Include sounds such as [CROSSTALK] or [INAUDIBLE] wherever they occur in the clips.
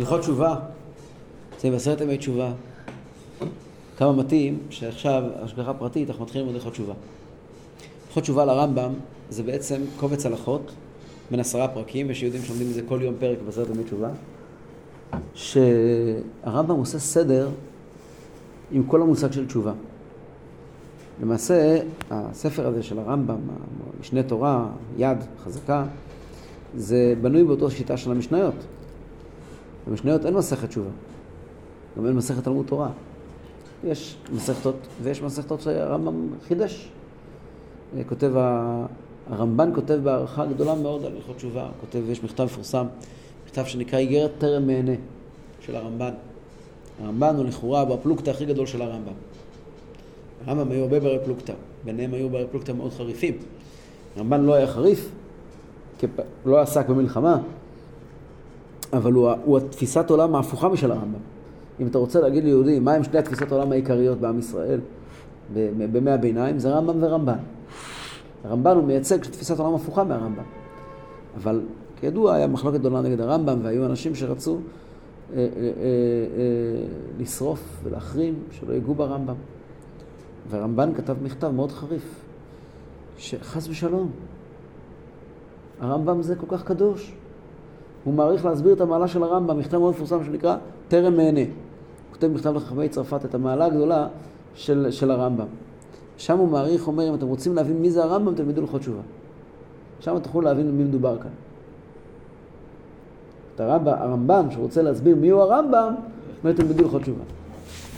הלכות תשובה, זה בעשרת ימי תשובה. כמה מתאים שעכשיו השגחה פרטית, אנחנו מתחילים ללמוד הלכות תשובה. הלכות תשובה לרמב"ם זה בעצם קובץ הלכות בין עשרה פרקים, יש יהודים שלומדים מזה כל יום פרק בעשרת ימי תשובה, שהרמב"ם עושה סדר עם כל המושג של תשובה. למעשה, הספר הזה של הרמב"ם, משנה תורה, יד, חזקה, זה בנוי באותו שיטה של המשניות. במשניות אין מסכת תשובה, גם אין מסכת תלמוד תורה. יש מסכתות, ויש מסכתות שהרמב"ם חידש. כותב, הרמב"ן כותב בהערכה גדולה מאוד על הלכות תשובה, כותב, יש מכתב מפורסם, מכתב שנקרא איגרת טרם מהנה של הרמב"ן. הרמב"ן הוא לכאורה בפלוגתא הכי גדול של הרמב"ם. הרמב"ם היו הרבה ברי פלוגתא, ביניהם היו ברי פלוגתא מאוד חריפים. הרמב"ן לא היה חריף, לא עסק במלחמה, אבל הוא, הוא התפיסת עולם ההפוכה משל הרמב"ם. אם אתה רוצה להגיד ליהודי מה הם שני התפיסות העולם העיקריות בעם ישראל בימי הביניים, זה רמב"ם ורמב"ן. הרמב"ן הוא מייצג תפיסת עולם הפוכה מהרמב"ם. אבל כידוע היה מחלוקת גדולה נגד הרמב"ם והיו אנשים שרצו אה, אה, אה, לשרוף ולהחרים שלא ייגעו ברמב"ם. והרמב"ן כתב מכתב מאוד חריף, שחס ושלום, הרמב"ם זה כל כך קדוש. הוא מעריך להסביר את המעלה של הרמב"ם, מכתב מאוד מפורסם שנקרא טרם מהנה. הוא כותב מכתב לחכמי צרפת את המעלה הגדולה של, של הרמב"ם. שם הוא מעריך, אומר, אם אתם רוצים להבין מי זה הרמב"ם, תלמדו ללכות תשובה. שם תוכלו להבין במי מדובר כאן. את הרמב"ם, הרמב"ם שרוצה להסביר מי הוא הרמב"ם, אומר תלמדו ללכות תשובה.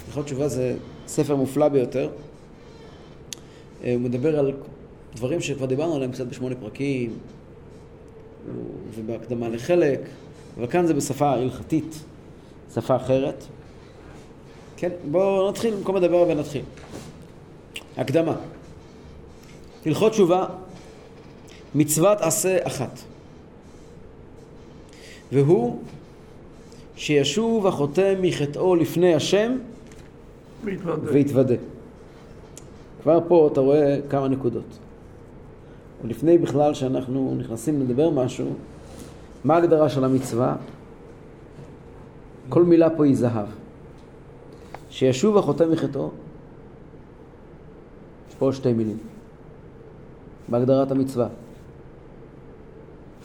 הלכות תשובה זה ספר מופלא ביותר. הוא מדבר על דברים שכבר דיברנו עליהם קצת בשמונה פרקים, ובהקדמה לחלק, אבל כאן זה בשפה הלכתית, שפה אחרת. כן, בואו נתחיל, במקום לדבר ונתחיל. הקדמה. הלכות תשובה, מצוות עשה אחת. והוא שישוב החוטא מחטאו לפני השם ויתוודה. כבר פה אתה רואה כמה נקודות. ולפני בכלל שאנחנו נכנסים לדבר משהו, מה ההגדרה של המצווה? כל מילה פה היא זהב. שישוב החוטא מחטאו, יש פה שתי מילים, בהגדרת המצווה.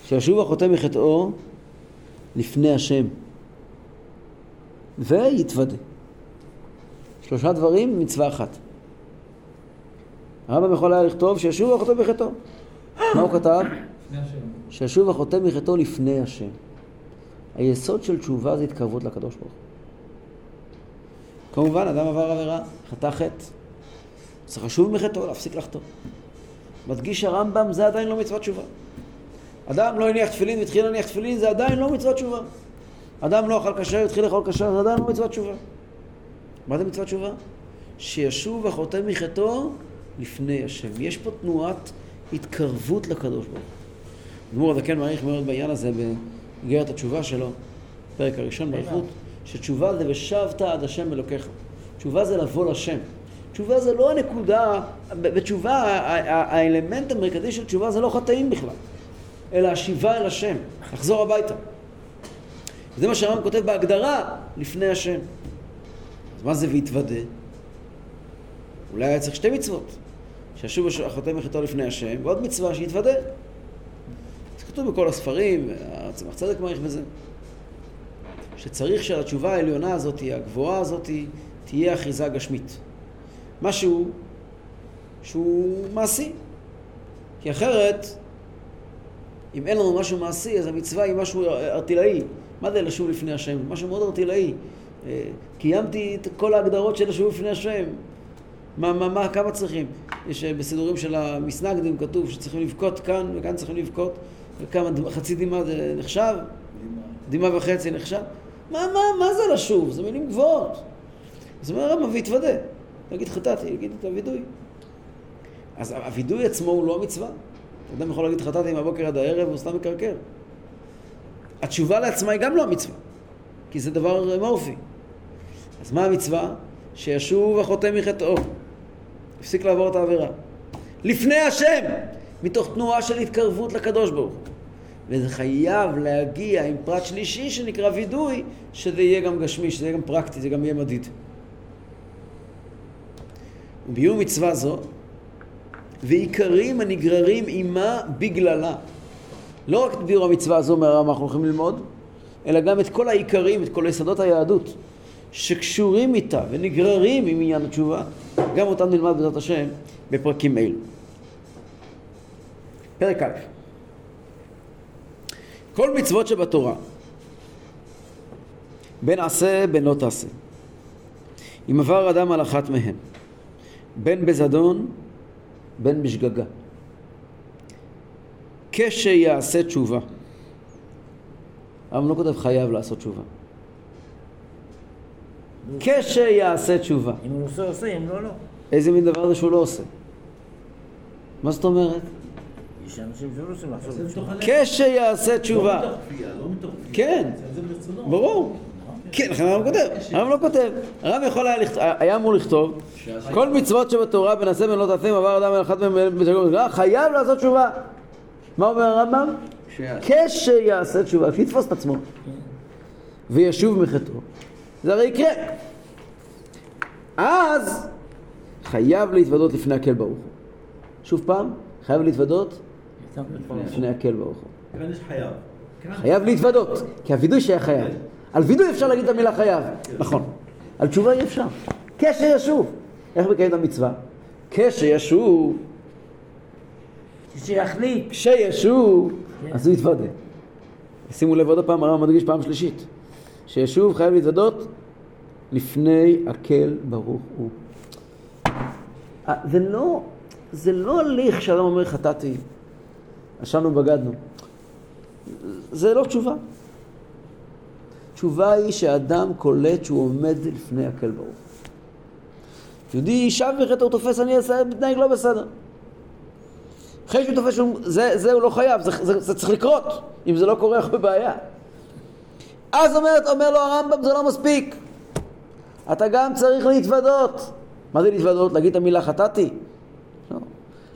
שישוב החוטא מחטאו לפני השם ויתוודה. שלושה דברים, מצווה אחת. הרמב"ם יכול היה לכתוב שישוב החוטא מחטאו. מה הוא כתב? שישוב החוטא מחטאו לפני השם. היסוד של תשובה זה התקרבות לקדוש ברוך הוא. כמובן, אדם עבר עבירה, חטא חטא. צריך לשוב מחטאו, להפסיק לחטוא. מדגיש הרמב"ם, זה עדיין לא מצוות תשובה. אדם לא הניח תפילין והתחיל להניח תפילין, זה עדיין לא מצוות תשובה. אדם לא אכל כשר והתחיל לאכול כשר, זה עדיין לא מצוות תשובה. מה זה מצוות תשובה? שישוב החוטא מחטאו לפני השם. יש פה תנועת התקרבות לקדוש ברוך הוא. גמור הזקן מעריך מאוד בעניין הזה באיגרת התשובה שלו, פרק הראשון באריכות, שתשובה זה ושבת עד השם אלוקיך. תשובה זה לבוא לשם. תשובה זה לא הנקודה, בתשובה האלמנט המרכזי של תשובה זה לא חטאים בכלל, אלא השיבה אל השם, לחזור הביתה. זה מה שהרמב"ם כותב בהגדרה לפני השם. אז מה זה והתוודה? אולי היה צריך שתי מצוות. שישוב החוטא מחטאו לפני השם, ועוד מצווה שיתוודה. זה כתוב בכל הספרים, הצמח צדק מעריך בזה. שצריך שהתשובה העליונה הזאת, הגבוהה הזאת, תהיה אחיזה גשמית. משהו שהוא מעשי. כי אחרת, אם אין לנו משהו מעשי, אז המצווה היא משהו ארטילאי. מה זה לשוב לפני השם? משהו מאוד ארטילאי. אה, קיימתי את כל ההגדרות של לשוב לפני השם. מה, מה, מה, כמה צריכים? יש אה, בסידורים של המסנגדים כתוב שצריכים לבכות כאן וכאן צריכים לבכות וכמה, חצי דמעה זה נחשב? דמעה וחצי נחשב? מה, מה, מה זה לשוב? זה מילים גבוהות. אז אומר הרמב"ם ויתוודה. להגיד חטאתי, להגיד את הווידוי. אז הווידוי עצמו הוא לא המצווה. אדם יכול להגיד חטאתי מהבוקר עד הערב, הוא סתם מקרקר. התשובה לעצמה היא גם לא המצווה, כי זה דבר מורפי. אז מה המצווה? שישוב החוטא מחטאו. הפסיק לעבור את העבירה. לפני השם, מתוך תנועה של התקרבות לקדוש ברוך הוא. וזה חייב להגיע עם פרט שלישי שנקרא וידוי, שזה יהיה גם גשמי, שזה יהיה גם פרקטי, זה גם יהיה מדיד. וביום מצווה זו, ועיקרים הנגררים עימה בגללה. לא רק את ביור המצווה הזו מהרמה אנחנו הולכים ללמוד, אלא גם את כל העיקרים, את כל יסודות היהדות, שקשורים איתה ונגררים עם עניין התשובה, גם אותם נלמד בעזרת השם בפרקים אלו. פרק א' כל מצוות שבתורה, בין עשה בין לא תעשה, אם עבר אדם על אחת מהן, בין בזדון בין בשגגה, כשיעשה תשובה. הרב לא כותב חייב לעשות תשובה. כשיעשה תשובה. אם הוא עושה, עושה, אם לא, לא. איזה מין דבר זה שהוא לא עושה? מה זאת אומרת? יש אנשים שלא רוצים לעשות זה תשובה. מתוך הלב. כשיעשה תשובה. לא מתוך כפייה, לא מתוך כפייה. כן. ברור. כן, לכן הרב כותב. הרב לא כותב. הרב יכול היה אמור לכתוב כל מצוות שבתורה בנעשה בין לא תעשה אם עבר אדם על אחת בשגגה, חייב לעשות תשובה. מה אומר הרמב"ם? כשיעשה תשובה, שיתפוס את עצמו וישוב מחטאו. זה הרי יקרה. אז חייב להתוודות לפני הקל ברוך הוא. שוב פעם, חייב להתוודות לפני הקל ברוך הוא. חייב. חייב להתוודות, כי הווידוי שהיה חייב. על וידוי אפשר להגיד את המילה חייב, נכון. על תשובה אי אפשר. כשישוב. איך מקיים את המצווה? כשישוב, שיחליט. כשישוב, אז הוא יתוודה. שימו לב עוד פעם, הרב מדגיש פעם שלישית. שישוב חייב להתוודות לפני הקל ברוך הוא. אה, זה לא, זה לא הליך שאדם אומר חטאתי, ישנו בגדנו. זה לא תשובה. תשובה היא שאדם קולט שהוא עומד לפני הקל ברוך. יהודי שב מחטא הוא תופס, אני אעשה- מתנהג לא בסדר. אחרי שהוא תופס זה, זה הוא לא חייב, זה, זה, זה צריך לקרות. אם זה לא קורה, [LAUGHS] אנחנו בבעיה. אז אומרת, אומר לו הרמב"ם, זה לא מספיק. אתה גם צריך להתוודות. מה זה להתוודות? להגיד את המילה חטאתי? לא.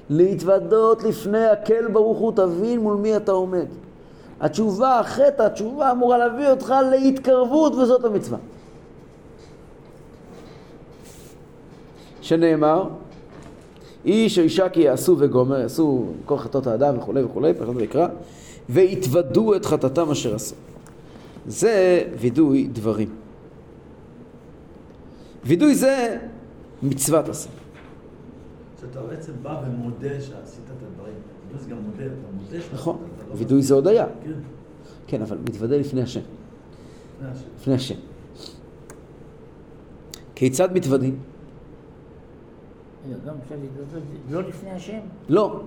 להתוודות לפני הקל ברוך הוא, תבין מול מי אתה עומד. התשובה, החטא, התשובה אמורה להביא אותך להתקרבות, וזאת המצווה. שנאמר, איש או אישה כי יעשו וגומר, יעשו כל חטאות האדם וכולי וכולי, פרשת ויקרא, והתוודו את חטאתם אשר עשו. זה וידוי דברים. וידוי זה מצוות עשה. שאתה בעצם בא ומודה שעשית את הדברים. זה גם מודה, אתה מודה נכון. וידוי זה הודיה. כן. כן, אבל מתוודה לפני השם. לפני השם. כיצד מתוודים? לא לפני השם. לא,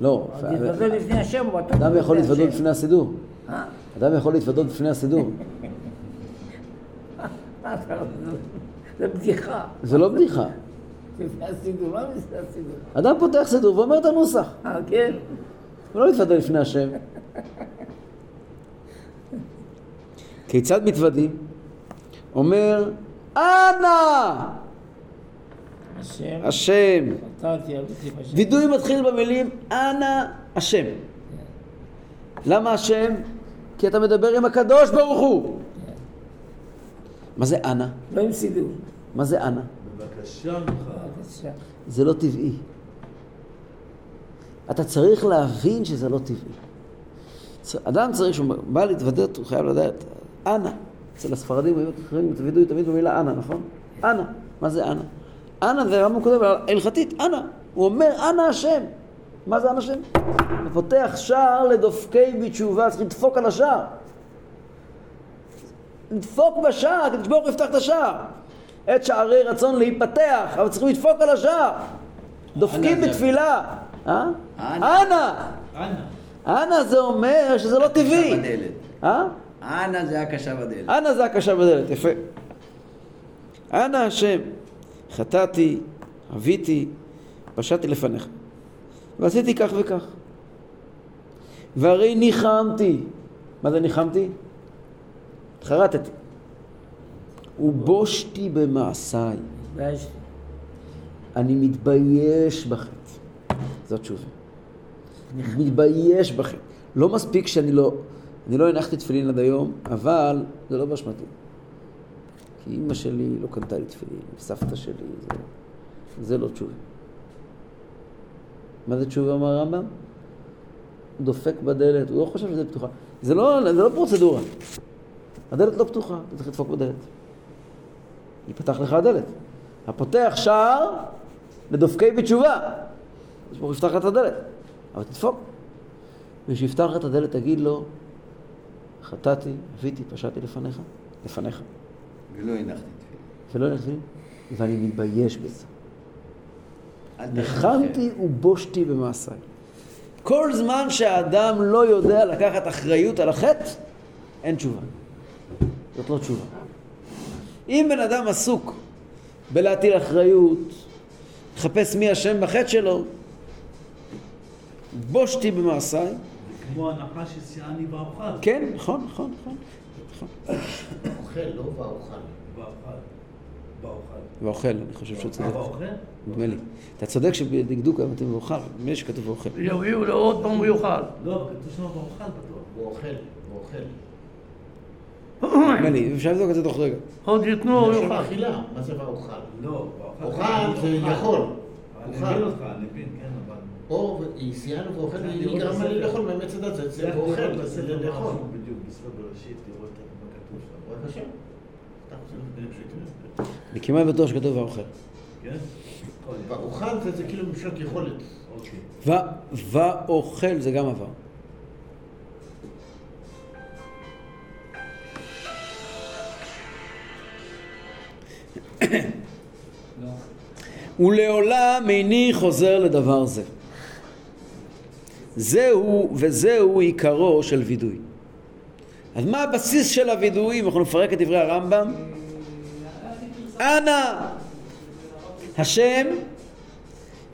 לא. להתוודות לפני השם, הוא בטוח אדם יכול לפני להתוודות השם. לפני הסידור. אדם יכול להתוודות לפני הסידור. [LAUGHS] זה בדיחה. זה לא בדיחה. לפני הסידור, לא לפני הסידור. אדם פותח סידור ואומר את הנוסח. אה, כן? הוא לא מתוודה לפני השם. כיצד מתוודים? אומר, אנא השם. וידוי מתחיל במילים אנא השם. למה השם? כי אתה מדבר עם הקדוש ברוך הוא. מה זה אנא? לא עם סידור. מה זה אנא? בבקשה ממך. זה לא טבעי. אתה צריך להבין שזה לא טבעי. אדם צריך, כשהוא בא להתוודות, הוא חייב לדעת, אנא. אצל הספרדים היו אחרים, התוודו תמיד במילה אנא, נכון? אנא. מה זה אנא? אנא זה הרמב"ם כותב הלכתית, אנא. הוא אומר, אנא השם. מה זה אנא השם? הוא פותח שער לדופקי בתשובה, צריך לדפוק על השער. לדפוק בשער, כדי שברוך הוא יפתח את השער. עת שערי רצון להיפתח, אבל צריכים לדפוק על השער. דופקים בתפילה. אה? אנא. אנא. אנא. זה אומר שזה לא טבעי. אה? אנא זה הקשה בדלת. אנא זה הקשה בדלת, יפה. אנא השם, חטאתי, עוויתי, פשעתי לפניך, ועשיתי כך וכך. והרי ניחמתי. מה זה ניחמתי? התחרטתי. ובושתי במעשיי. אני מתבייש בחטא. זאת תשובה. מתבייש בחטא. לא מספיק שאני לא, אני לא הנחתי תפילין עד היום, אבל זה לא באשמתי. כי אימא שלי לא קנתה לי תפילין, וסבתא שלי, זה, זה לא תשובה. מה זה תשובה, אומר הרמב"ם? הוא דופק בדלת, הוא לא חושב שזה פתוחה. זה לא, זה לא פרוצדורה. הדלת לא פתוחה, אתה צריך לדפוק בדלת. ייפתח לך הדלת. הפותח שער לדופקי בתשובה. אז ברוך הוא יפתח לך את הדלת, אבל תדפוק. וכשיפתח לך את הדלת תגיד לו, חטאתי, הביתי, פשעתי לפניך, לפניך. ולא הנחתי תפילה. ולא הנחתי, ואני מתבייש בזה. ניחמתי ובושתי במעשיי. כל זמן שהאדם לא יודע לקחת אחריות על החטא, אין תשובה. זאת לא תשובה. אם בן אדם עסוק בלהטיל אחריות, לחפש מי אשם בחטא שלו, בושתי במעשיי, כמו הנחש ששיאני באוכל. כן, נכון, נכון, נכון. נכון. אוכל, לא באוכל. באוכל. ואוכל, אני חושב שהוא צודק. באוכל? נדמה לי. אתה צודק שבדקדוק היום אתם ואוכל, נדמה לי שכתוב ואוכל. יביאו לו עוד פעם הוא יאכל. לא, כתוב שם באוכל בטוח. הוא אוכל, הוא אוכל. נדמה לי, אפשר לבדוק את זה תוך רגע. עוד ייתנו, הוא לשון יאכל. אכילה, מה זה באוכל? לא, באוכל. אוכל זה יכול. אני אוכל. מבין אותך, אני מבין, כן, אבל... או סייענו ואוכל, צריך היא לראות גרמה לי. לאכול מאמץ הדת, זה אוכל, זה בספר לאכול. בדיוק, בספר בראשית, לראות מה כתוב שם. בבקשה. אני כמעט בטוח שכתוב ואוכל. כן? באוכל זה- כאילו משנות יכולת. אוקיי. ואוכל זה גם עבר. ולעולם איני חוזר לדבר זה. זהו וזהו עיקרו של וידוי. אז מה הבסיס של הווידוי, אם אנחנו נפרק את דברי הרמב"ם? אנא השם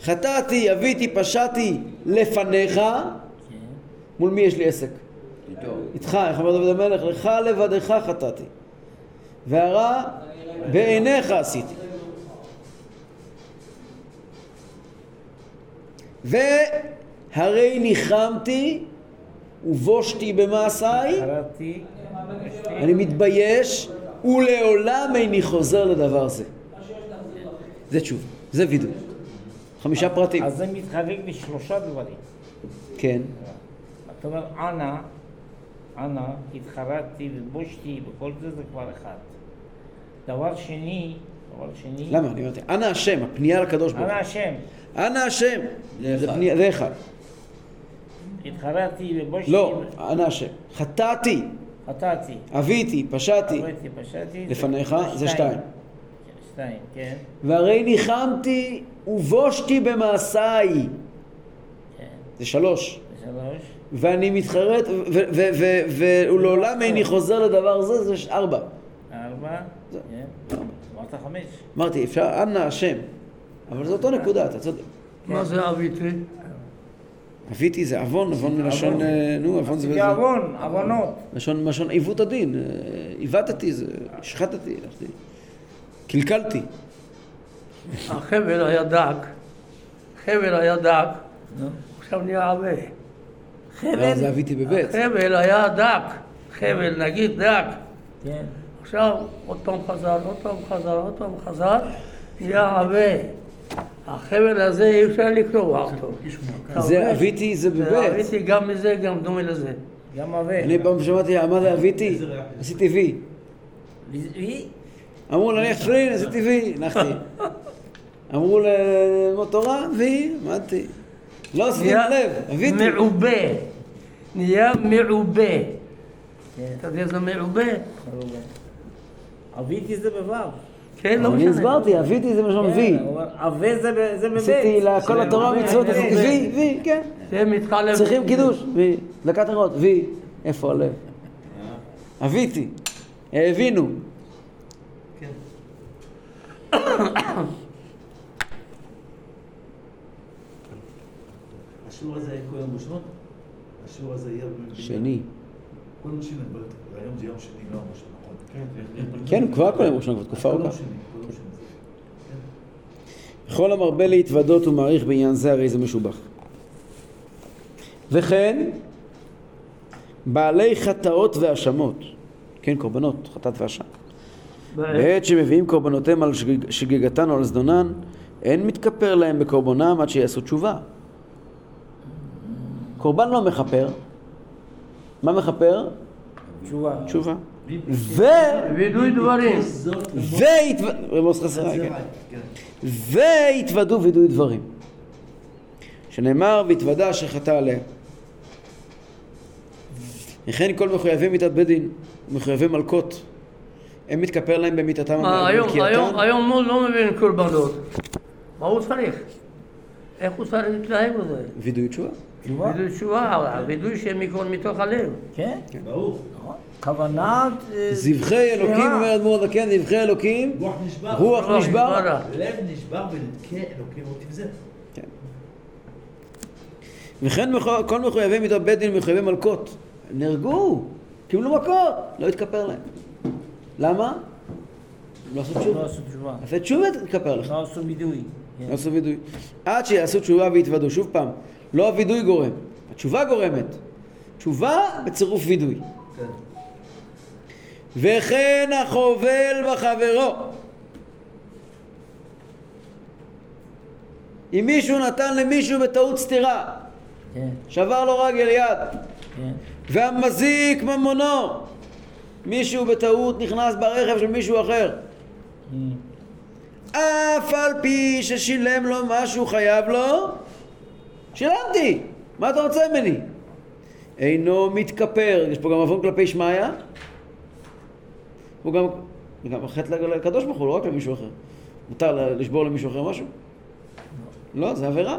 חטאתי, אביתי, פשעתי לפניך, מול מי יש לי עסק? איתך, איך אומר דוד המלך? לך לבדך חטאתי, והרע בעיניך עשיתי. והרי ניחמתי ובושתי במעשיי, אני מתבייש, ולעולם איני חוזר לדבר זה. זה תשובה, זה וידוי. חמישה פרטים. אז זה מתחלק לשלושה דברים. כן. אתה אומר, אנא, אנא, התחרטתי ובושתי וכל זה, זה כבר אחד. דבר שני, דבר שני, למה? אני אמרתי, אנא השם, הפנייה לקדוש ברוך אנא הוא. השם, אנא השם. זה אחד. זה. התחרטתי ובושתי, לא, אנא השם. חטאתי, חטאתי, אביתי, פשעתי, עבדתי, פשעתי, לפניך, זה שתיים. שתיים, כן, והרי ניחמתי ובושתי במעשיי, כן, זה שלוש. שלוש, ואני מתחרט, ולעולם איני חוזר לדבר זה, זה ארבע. ארבע, זה- כן, אמרת חמש. אמרתי, אפשר, אנא השם. אבל זו אותו נקודה, אתה צודק. מה זה אביתי? אביתי זה עוון, עוון מלשון, אה, נו, עוון זה... זה עוון, עוונות. לשון, לשון עיוות הדין, אה, עיוותתי, זה, השחטתי, קלקלתי. החבל היה דק, חבל היה דק, עכשיו נהיה עבה. ואז זה אביתי בבית. חבל היה דק, חבל נגיד דק, כן, עכשיו עוד פעם חזר, עוד פעם חזר, עוד פעם חזר, נהיה עבה. החבל הזה אי אפשר לקרוע אותו. זה אביתי, זה בבית. אביתי גם מזה, גם דומה לזה. גם עבה. אני פעם שמעתי, מה זה אביתי? עשיתי וי. וי? אמרו להניח תפילין, עשיתי וי, הנחתי. [LAUGHS] אמרו ללמוד תורה, וי, למדתי. לא עשיתי לב, אביתי. מעובה. נהיה מעובה. אתה יודע איזה מעובה? עוויתי זה בוו. כן, לא אני משנה. הסברתי, אביתי זה וי. כן, אומר, עבה זה ב- זה בבית. עשיתי לכל התורה עבה, מצוות, עבה, עשיתי. וי, וי, כן. צריכים קידוש, וי. דקת נרות, וי. איפה הלב? אביתי. הבינו. כן. השיעור הזה יהיה כל יום ראשון? השיעור הזה יהיה... ב- שני. כל יום שני, היום זה יום שני, לא יום ראשון? כן. כבר כל יום ראשון, כבר תקופה ארוכה. כל המרבה להתוודות ומעריך בעניין זה, הרי זה משובח. וכן, בעלי חטאות והאשמות, כן, קורבנות, חטאת ואשם. בעת שמביאים קורבנותיהם על שגיג- שגיגתן או על זדונן, אין מתכפר להם בקורבנם עד שיעשו תשובה. קורבן לא מכפר, מה מכפר? תשובה. תשובה. ו... וידוי דברים. והתוודו, כן. כן. והתוודו וידוי דברים. שנאמר, והתוודה אשר חטא עליה. וכן כל מחויבי מיתת בית דין, מחויבי מלקות, הם מתכפר להם במיתתם מה, היום. היום, היום הוא לא מבין קורבנות. מה הוא צריך? איך הוא צריך להתנהג בזה? וידוי תשובה. תשובה. וידוי תשובה, הווידוי שמכל מתוך הלב. כן. ברור. נכון. כוונת... אה, זבחי אלוקים. אומר אדמו"ר הזקן, זבחי אלוקים, רוח נשבר. רוח נשבר. לב נשבר ונתקה אלוקים אותי וזה. וכן כל מחויבי מיתות בית דין ומחויבי מלקות. נהרגו, קיבלו מכות, לא התכפר להם. למה? הם לא עשו לא תשובה. עשו תשובה. עשה תשובה תתכפר לך. לא עשו וידוי. כן. לא עשו וידוי. עד שיעשו תשובה ויתוודו. שוב פעם, לא הווידוי גורם, התשובה גורמת. תשובה בצירוף וידוי. כן. וכן החובל בחברו. אם מישהו נתן למישהו בטעות סטירה, כן. שבר לו רגל יד, כן. והמזיק ממונו, מישהו בטעות נכנס ברכב של מישהו אחר, אף על פי ששילם לו מה שהוא חייב לו, שילמתי, מה אתה רוצה ממני? אינו מתכפר, יש פה גם עוון כלפי שמעיה, הוא גם, גם חטא לקדוש ברוך הוא, לא רק למישהו אחר. מותר לשבור למישהו אחר משהו? לא, זה עבירה.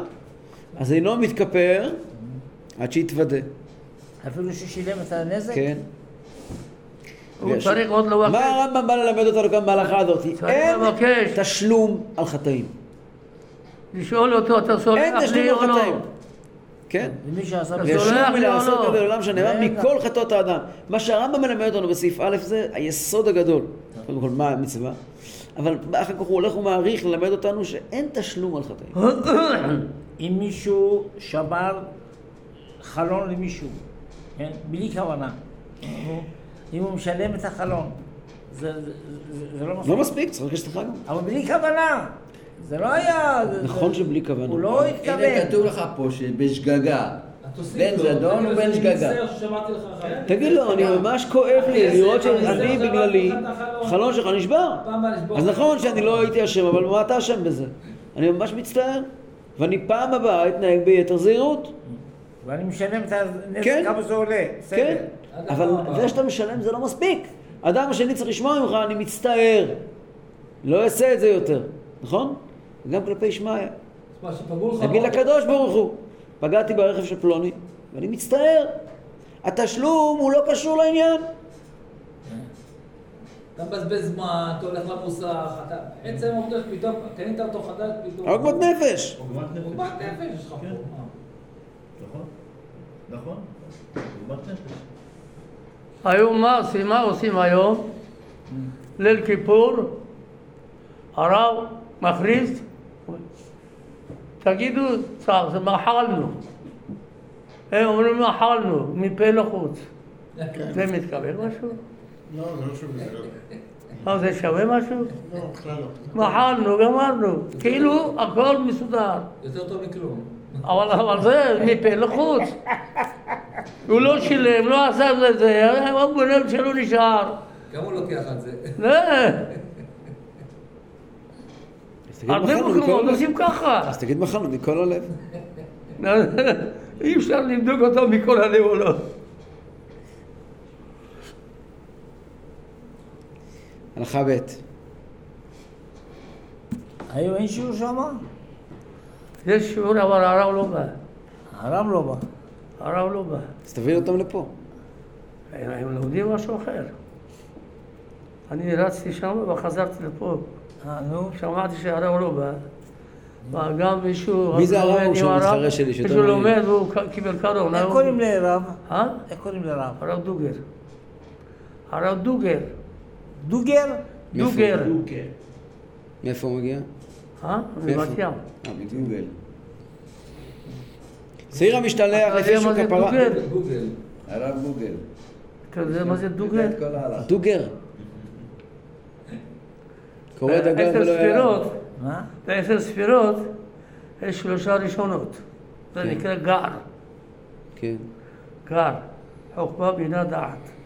אז אינו מתכפר עד שיתוודה, אפילו ששילם את הנזק? כן? הוא צריך עוד לבקש. מה הרמב"ם בא ללמד אותנו כאן בהלכה הזאת? אין לבקש. תשלום על חטאים. לשאול אותו, אתה סולח לי או לא? כן? ומי שעשה בסדר, וישוב מלעשות? כזה לעולם שנאמר. מכל חטאות האדם. מה שהרמב"ם מלמד אותנו בסעיף א' זה היסוד הגדול. קודם כל, מה המצווה? אבל אחר כך הוא הולך ומעריך ללמד אותנו שאין תשלום על חטאים. [COUGHS] אם מישהו שבר חלון למישהו, כן? בלי כוונה, אם הוא משלם את החלון, זה, לא מספיק. לא מספיק, צריך לבקש סליחה גם. אבל בלי כוונה. זה לא היה... נכון זה- שבלי כוונה. הוא לא הנה התכוון. כתוב לך פה שבשגגה. בן זדון ובן שאני שגגה. תגיד לו, אני ממש כואב לי לראות שאני בגללי, חלון שלך נשבר. אז נכון שאני לא הייתי אשם, אבל מה אתה אשם בזה? אני ממש מצטער, ואני פעם הבאה אתנהג ביתר זהירות. ואני משלם את הנזק כן. כמה זה עולה. כן, אבל. זה שאתה משלם זה לא מספיק. האדם השני צריך לשמוע ממך, אני מצטער. לא אעשה את זה יותר, נכון? גם כלפי שמעיה. באוטו. לקדוש ברוך הוא, פגעתי ברכב של פלוני, ואני מצטער. התשלום הוא לא קשור לעניין. אתה מבזבז זמן, אתה הולך למוסך, אתה... עצם העובדה שפתאום קנית אותו חדש, פתאום... עוגמת נפש. עוגמת נפש. עוגמת נפש יש לך פה. כן. נכון. נכון. עוגמת נפש. היום מה עושים? מה עושים היום? ליל כיפור, הרב מכריז, תגידו, צר, זה מחלנו. הם אומרים מחלנו, מפה לחוץ. זה מתקבל משהו? לא, זה לא שווה, זה לא. מה, זה שווה משהו? לא, בכלל לא. מחלנו, גמרנו. כאילו הכל מסודר. יותר טוב מכלום. אבל, אבל זה מפה לחוץ. הוא לא שילם, לא עשה את זה, הוא גונב שלא נשאר. כמה הוא לוקח על זה? הרבה מקומות עושים. ככה. אז תגיד מחלנו מכל הלב. [LAUGHS] אי אפשר לבדוק אותו מכל הלב או לא. הלכה ב' היום אין שיעור שם? יש שיעור אבל הרב לא בא. הרב לא בא. הרב לא בא. אז תביא אותם לפה. הם לומדים משהו אחר. אני רצתי שם וחזרתי לפה. אה, נו. שמעתי שהרב לא בא. וגם מישהו... מי זה הרב ההוא שהוא הרב, המתחרה שלי, מישהו? לומד והוא קיבל קרון. איך היום- קוראים לרב? אה? איך קוראים לרב? הרב דוגר. הרב דוגר. דוגר? דוגר. מאיפה הוא מגיע? אה? מבת ים. אה. שעיר המשתלח לפי. דוגל? גוגל. הרב גוגל. אתה יודע מה זה דוגל? ההלכה. דוגר. קורא עשר ולא מה? בעשר ספירות יש שלושה ראשונות. זה כן. נקרא גר. כן. גר. חוכמה, בינה, דעת.